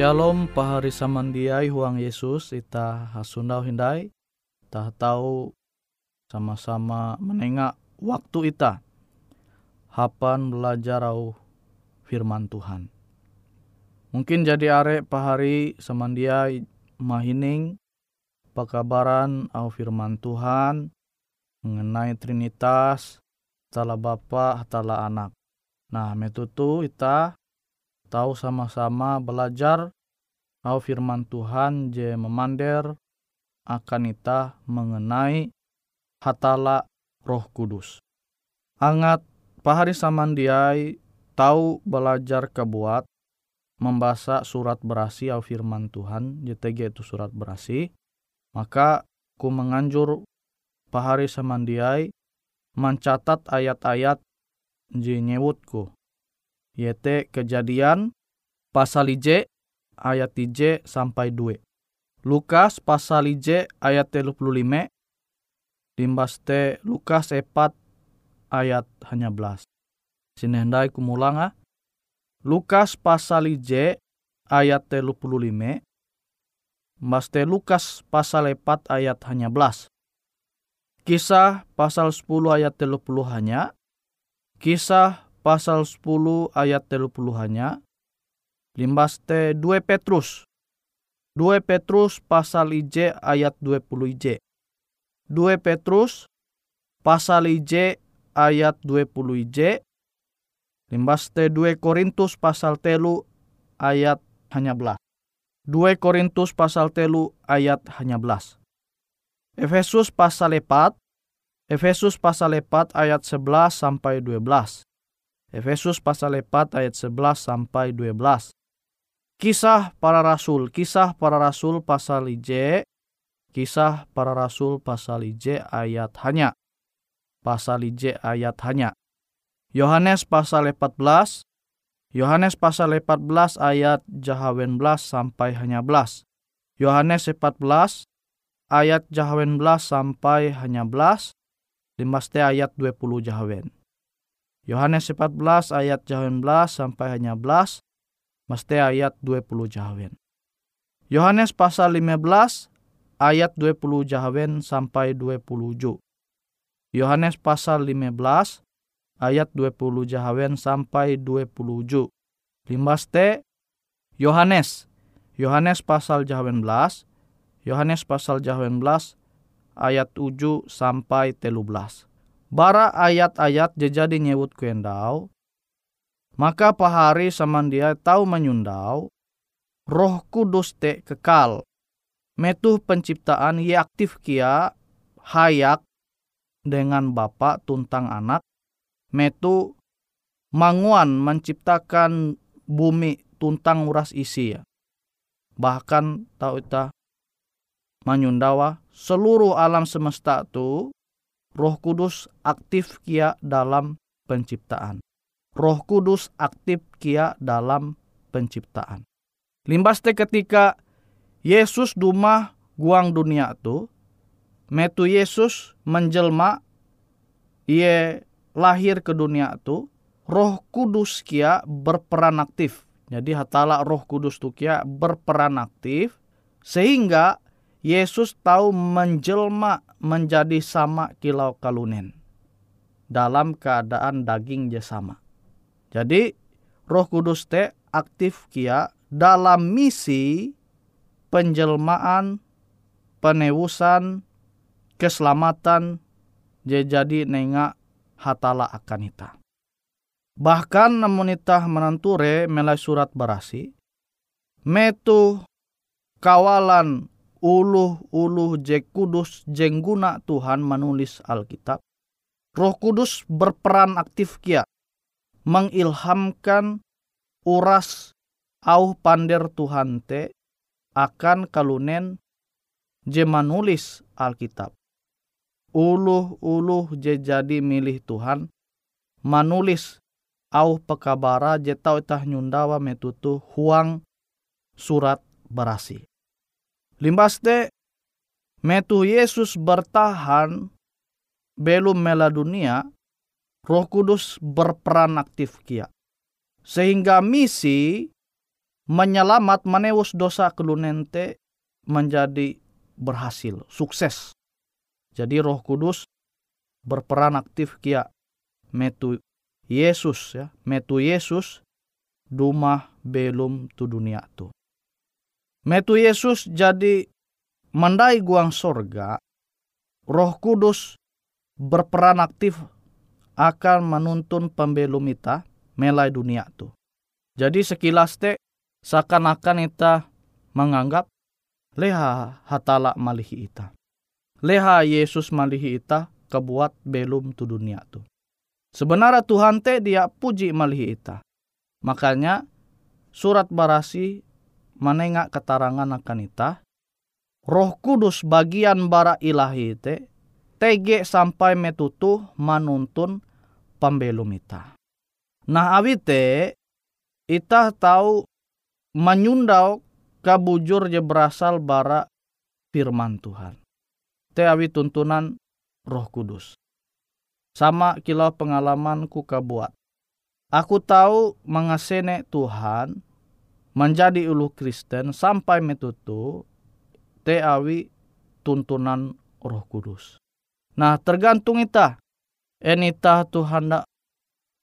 Shalom pahari samandiai huang Yesus ita hasundau hindai tah tahu sama-sama menengak waktu ita hapan belajar au firman Tuhan. Mungkin jadi are pahari samandiai mahining pakabaran au firman Tuhan mengenai Trinitas, tala Bapa, tala Anak. Nah, metutu ita tahu sama-sama belajar au firman Tuhan je memander akan ita mengenai hatala roh kudus. Angat pahari samandiai tahu belajar kebuat membaca surat berasi au firman Tuhan JTG itu surat berasi maka ku menganjur pahari samandiai mencatat ayat-ayat nyewutku yaitu kejadian pasal IJ ayat IJ sampai 2. Lukas pasal IJ ayat 35 limbas te Lukas 4 ayat hanya belas. Sini hendai kumulanga. Lukas pasal IJ ayat 35 Mas te Lukas pasal 4 ayat hanya belas. Kisah pasal 10 ayat 30 hanya. Kisah pasal 10 ayat 30 hanya. Limbas te 2 Petrus. 2 Petrus pasal IJ ayat 20 IJ. 2 Petrus pasal IJ ayat 20 IJ. Limbas te 2 Korintus pasal telu ayat hanya belas. 2 Korintus pasal telu ayat hanya belas. Efesus pasal 4 Efesus pasal 4 ayat 11 sampai 12. Efesus pasal 4 ayat 11 sampai 12. Kisah para rasul, kisah para rasul pasal IJ, kisah para rasul pasal IJ ayat hanya. Pasal IJ ayat hanya. Yohanes pasal 14, Yohanes pasal 14 ayat jahawen belas sampai hanya belas. Yohanes 14 ayat jahawen belas sampai hanya belas. Limas ayat 20 jahawen. Yohanes 14 ayat 19 sampai hanya 11, mesti ayat 20 jahawen. Yohanes pasal 15 ayat 20 jahawen sampai 20 Yohanes pasal 15 ayat 20 jahawen sampai 20 ju. Limbas te Yohanes. Yohanes pasal jahawen belas. Yohanes pasal jahawen belas ayat 7 sampai 13 bara ayat-ayat jejadi nyewut kuendau, maka pahari samandia tahu menyundau, roh kudus te kekal, metuh penciptaan ye aktif kia hayak dengan Bapa tuntang anak, metu manguan menciptakan bumi tuntang uras isi ya. Bahkan tahu ita menyundawa seluruh alam semesta tu Roh Kudus aktif kia dalam penciptaan. Roh Kudus aktif kia dalam penciptaan. Limbas te ketika Yesus duma guang dunia tu, metu Yesus menjelma, ia lahir ke dunia tu, Roh Kudus kia berperan aktif. Jadi hatala Roh Kudus tu kia berperan aktif sehingga Yesus tahu menjelma menjadi sama kilau kalunen dalam keadaan daging je sama. Jadi Roh Kudus te aktif kia dalam misi penjelmaan, penewusan, keselamatan je jadi nenga hatala akan ita. Bahkan namun ita menanture melai surat berasi, metu kawalan uluh-uluh je kudus jengguna Tuhan menulis Alkitab. Roh Kudus berperan aktif kia mengilhamkan uras au pander Tuhan te akan kalunen je menulis Alkitab. Uluh-uluh je jadi milih Tuhan menulis au pekabara je tau itah nyundawa metutu huang surat berasi. Limbaste metu Yesus bertahan belum mela dunia, Roh Kudus berperan aktif kia. Sehingga misi menyelamat menewus dosa kelunente menjadi berhasil, sukses. Jadi Roh Kudus berperan aktif kia metu Yesus ya, metu Yesus dumah belum tu dunia tu. Metu Yesus jadi mandai guang sorga, Roh Kudus berperan aktif akan menuntun pembelum ita melai dunia tu. Jadi sekilas te seakan-akan ita menganggap leha hatala malihi ita. Leha Yesus malihi ita kebuat belum tu dunia tu. Sebenarnya Tuhan te dia puji malihi ita. Makanya surat barasi menengak keterangan akan ita. Roh Kudus bagian bara ilahi te tege sampai metutu manuntun pembelum ita. Nah awite ita tahu menyundau kabujur je berasal bara firman Tuhan. Te awi tuntunan roh kudus. Sama kilau pengalamanku kabuat. Aku tahu mengasene Tuhan menjadi ulu Kristen sampai metutu te awi tuntunan roh kudus. Nah tergantung ita. Enita Tuhan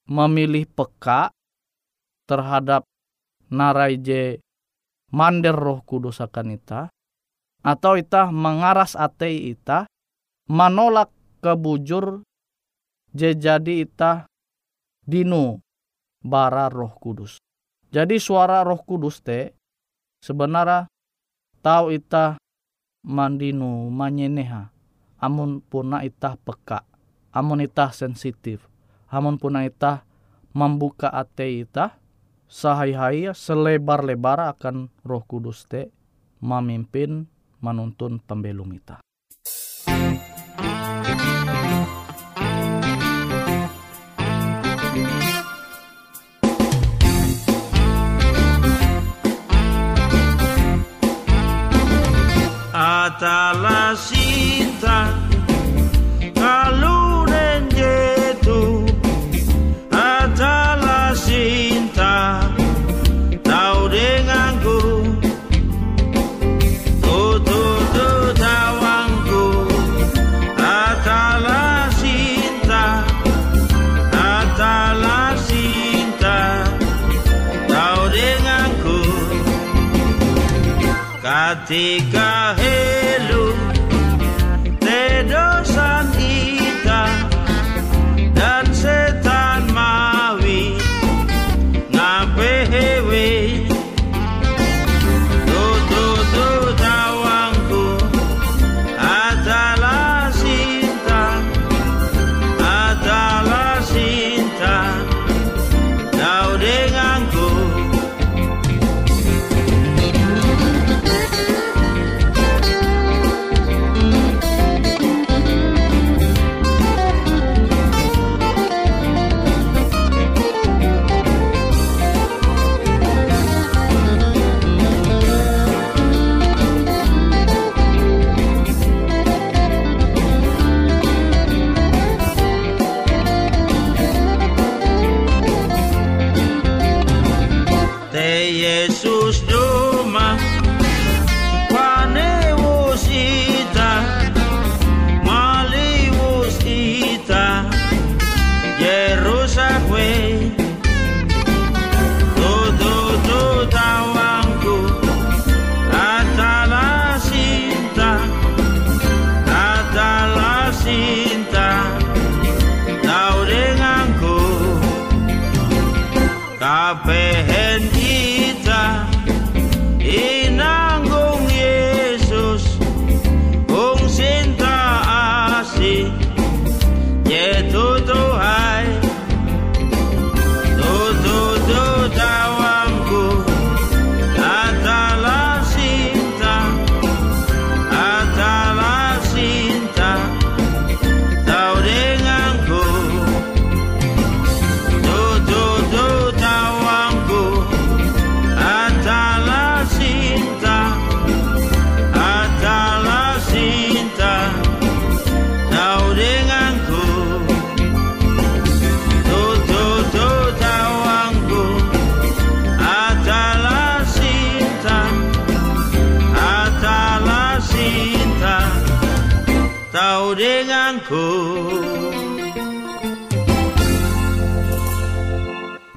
memilih peka terhadap narai je mander roh kudus akan ita atau ita mengaras ate ita menolak kebujur je jadi ita dinu bara roh kudus. Jadi suara roh kudus te sebenarnya tahu ita mandinu manyeneha amun puna ita peka amun ita sensitif amun puna ita membuka ate ita sahai-hai selebar-lebar akan roh kudus te memimpin menuntun pembelum ita. Atala cinta. Kalau Ketika helu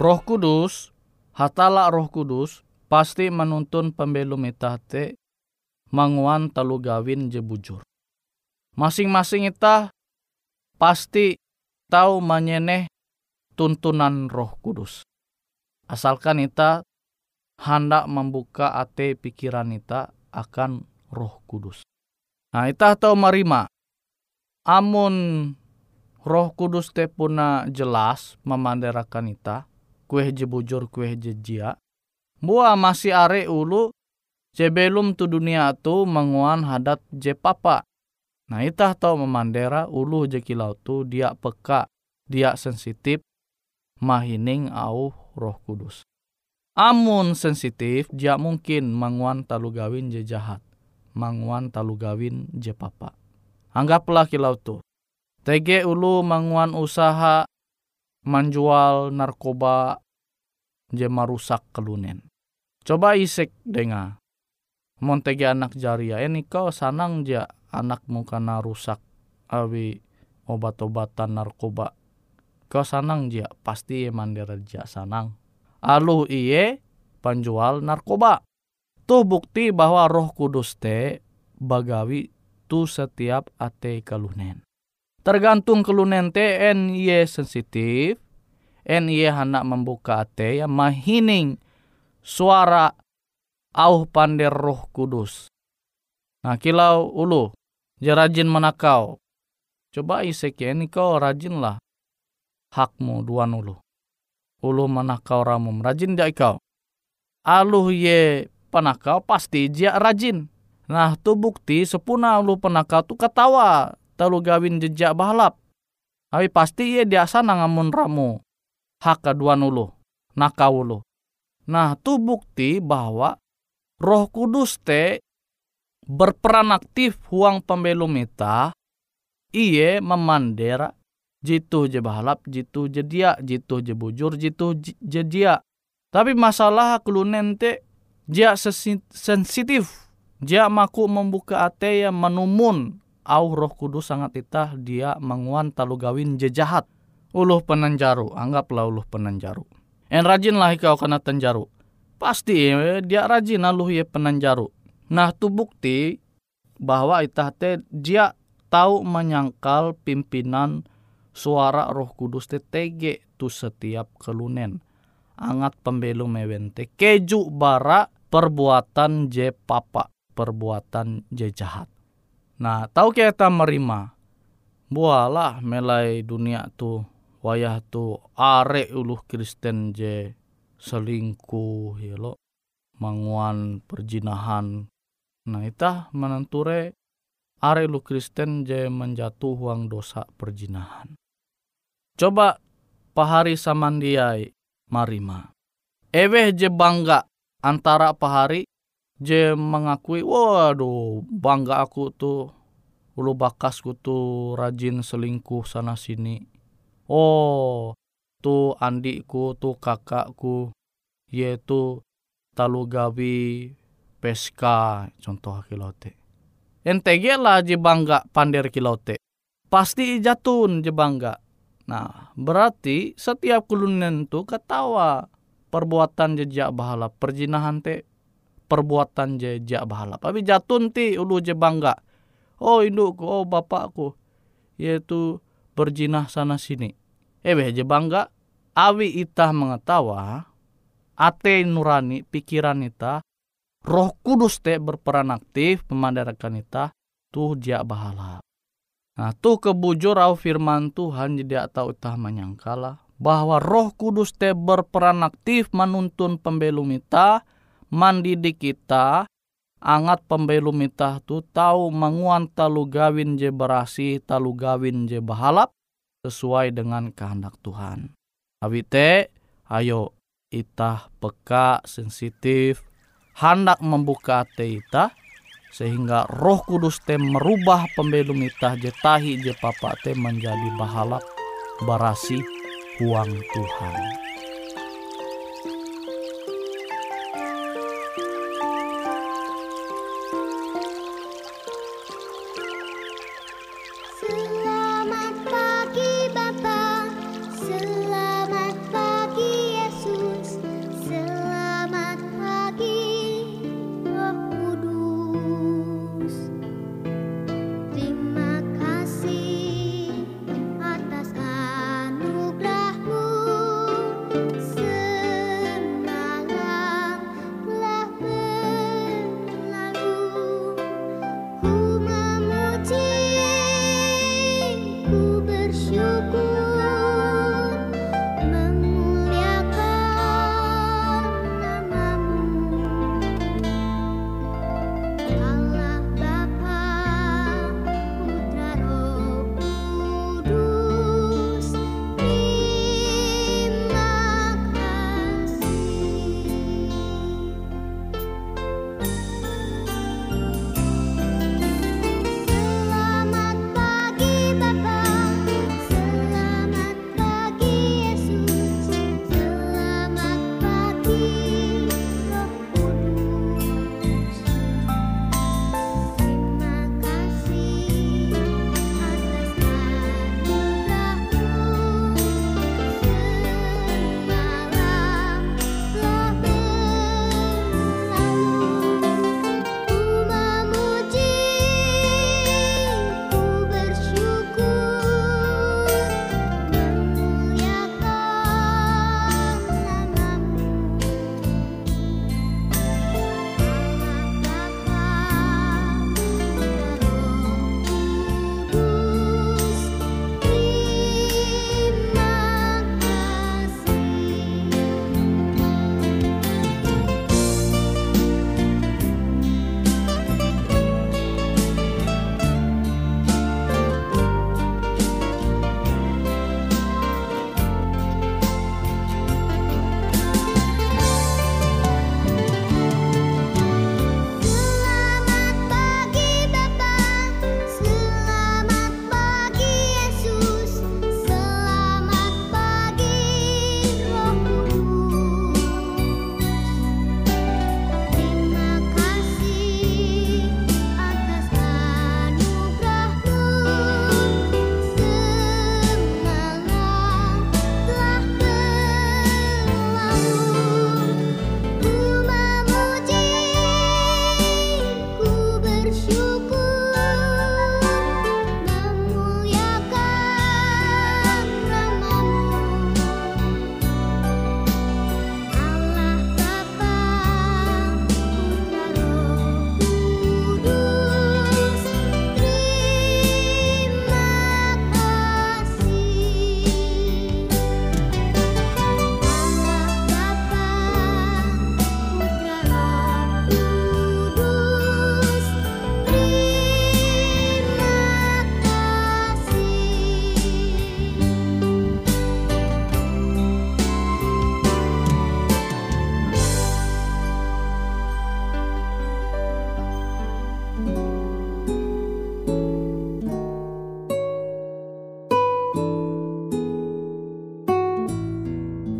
Roh Kudus, hatala Roh Kudus, pasti menuntun pembelum itah te manguan talu gawin je bujur. Masing-masing itah pasti tahu menyeneh tuntunan Roh Kudus. Asalkan ita hendak membuka ate pikiran ita akan Roh Kudus. Nah, ita tahu marima. Amun Roh Kudus te puna jelas memanderakan ita, kue je bujur kue je jia. Mua masih are ulu sebelum tu dunia tu menguan hadat je papa. Nah itah tau memandera ulu je kilau tu dia peka, dia sensitif, mahining au roh kudus. Amun sensitif, dia mungkin menguan talu gawin je jahat. Manguan talu gawin je papa. Anggaplah kilau tu. TG ulu manguan usaha menjual narkoba je marusak kelunen. Coba isek denga. Montege anak jaria, ini kau sanang ja anakmu karena rusak awi obat-obatan narkoba. Kau sanang ja, pasti mandira ja sanang. Alu iye penjual narkoba. Tuh bukti bahwa roh kudus te bagawi tu setiap ate kalunen. Tergantung kelunen te en ye sensitif, en ye hendak membuka ate ya mahining suara au pander roh kudus. Nah kilau ulu, je rajin menakau. Coba isek ya, kau rajin lah. Hakmu duan ulu. Ulu menakau ramum, rajin dia kau. Aluh ye penakau pasti dia rajin. Nah tu bukti sepuna ulu penakau tu ketawa talu gawin jejak balap. Tapi pasti dia sana ngamun ramu. Hak keduan ulu. Nakau ulu. Nah tu bukti bahwa roh kudus te berperan aktif huang pembelum ita. Iye memandera jitu je balap, jitu je dia, jitu je bujur, jitu je dia. Tapi masalah kelunen te dia sensitif. Dia maku membuka ate yang menumun au roh kudus sangat itah dia menguan talu gawin jejahat. Uluh penanjaru, anggaplah uluh penanjaru. En rajin lah kau kena tenjaru. Pasti eh, dia rajin aluh ye penanjaru. Nah tu bukti bahwa itah te dia tahu menyangkal pimpinan suara roh kudus te tege tu setiap kelunen. Angat pembelu mewente keju bara perbuatan je papa, perbuatan je jahat. Nah, tahu kita merima. Bualah melai dunia tu wayah tu are uluh Kristen je selingkuh ya lo manguan perjinahan. Nah, itah menenture are uluh Kristen je menjatuh uang dosa perjinahan. Coba pahari samandiai marima. Eweh je bangga antara pahari je mengakui waduh bangga aku tuh. Ulu bakasku tuh rajin selingkuh sana sini. Oh tuh andiku tuh kakakku yaitu talu gawi peska contoh kilote. Entege lah je bangga pander kilote. Pasti jatun je bangga. Nah berarti setiap kulunen tuh ketawa. Perbuatan jejak bahala perjinahan te perbuatan je jak bahalap. Tapi jatun ti ulu je bangga. Oh indukku, oh bapakku. Yaitu berjinah sana sini. Eh je bangga. Awi itah mengetawa. Ate nurani pikiran ita. Roh kudus te berperan aktif memandarakan ita. Tuh jak bahalap. Nah tuh kebujur au firman Tuhan jadi tahu itah menyangkala bahwa Roh Kudus te berperan aktif menuntun pembelum ita mandidik kita angat pembelum itah tu tahu menguan talu gawin je berasi talu gawin je bahalap sesuai dengan kehendak Tuhan. Awite ayo itah peka sensitif hendak membuka hati itah sehingga roh kudus te merubah pembelum itah je tahi je papa te menjadi bahalap barasi uang Tuhan.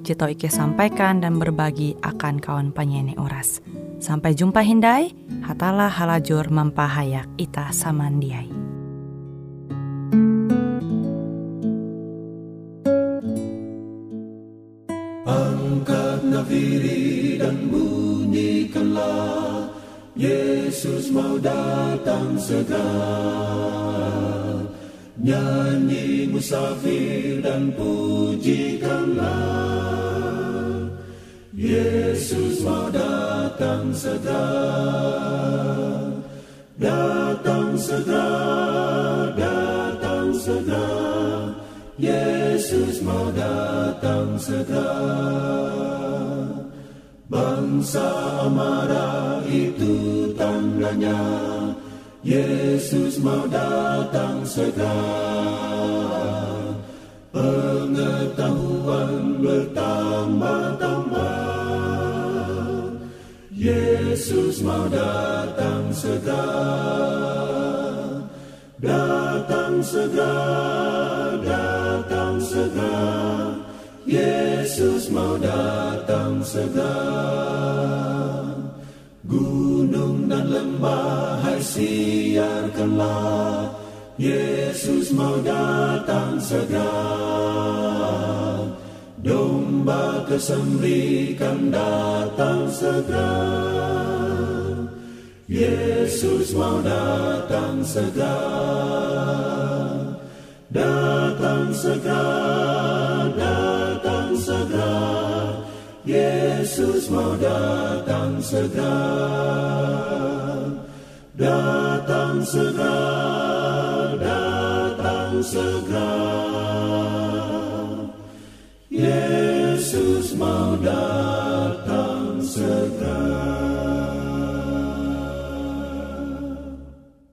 Jito Ike sampaikan dan berbagi akan kawan penyanyi oras. Sampai jumpa Hindai, hatalah halajur mempahayak ita samandiai. Angkat nafiri dan bunyikanlah Yesus mau datang segera Nyanyi musafir dan pujikanlah. Yesus mau datang segera. Datang segera, datang segera. Yesus mau datang segera. Bangsa marah itu tandanya Yesus mau datang segera. Pengetahuan bertambah-tambah. Yesus mau datang segera. Datang segera, datang segera. Yesus mau datang segera Gunung dan lembah hai siarkanlah Yesus mau datang segera. Domba kesembelikan datang segera. Yesus mau datang segera. Datang segera, datang segera. Yesus mau datang segera Datang segera Datang segera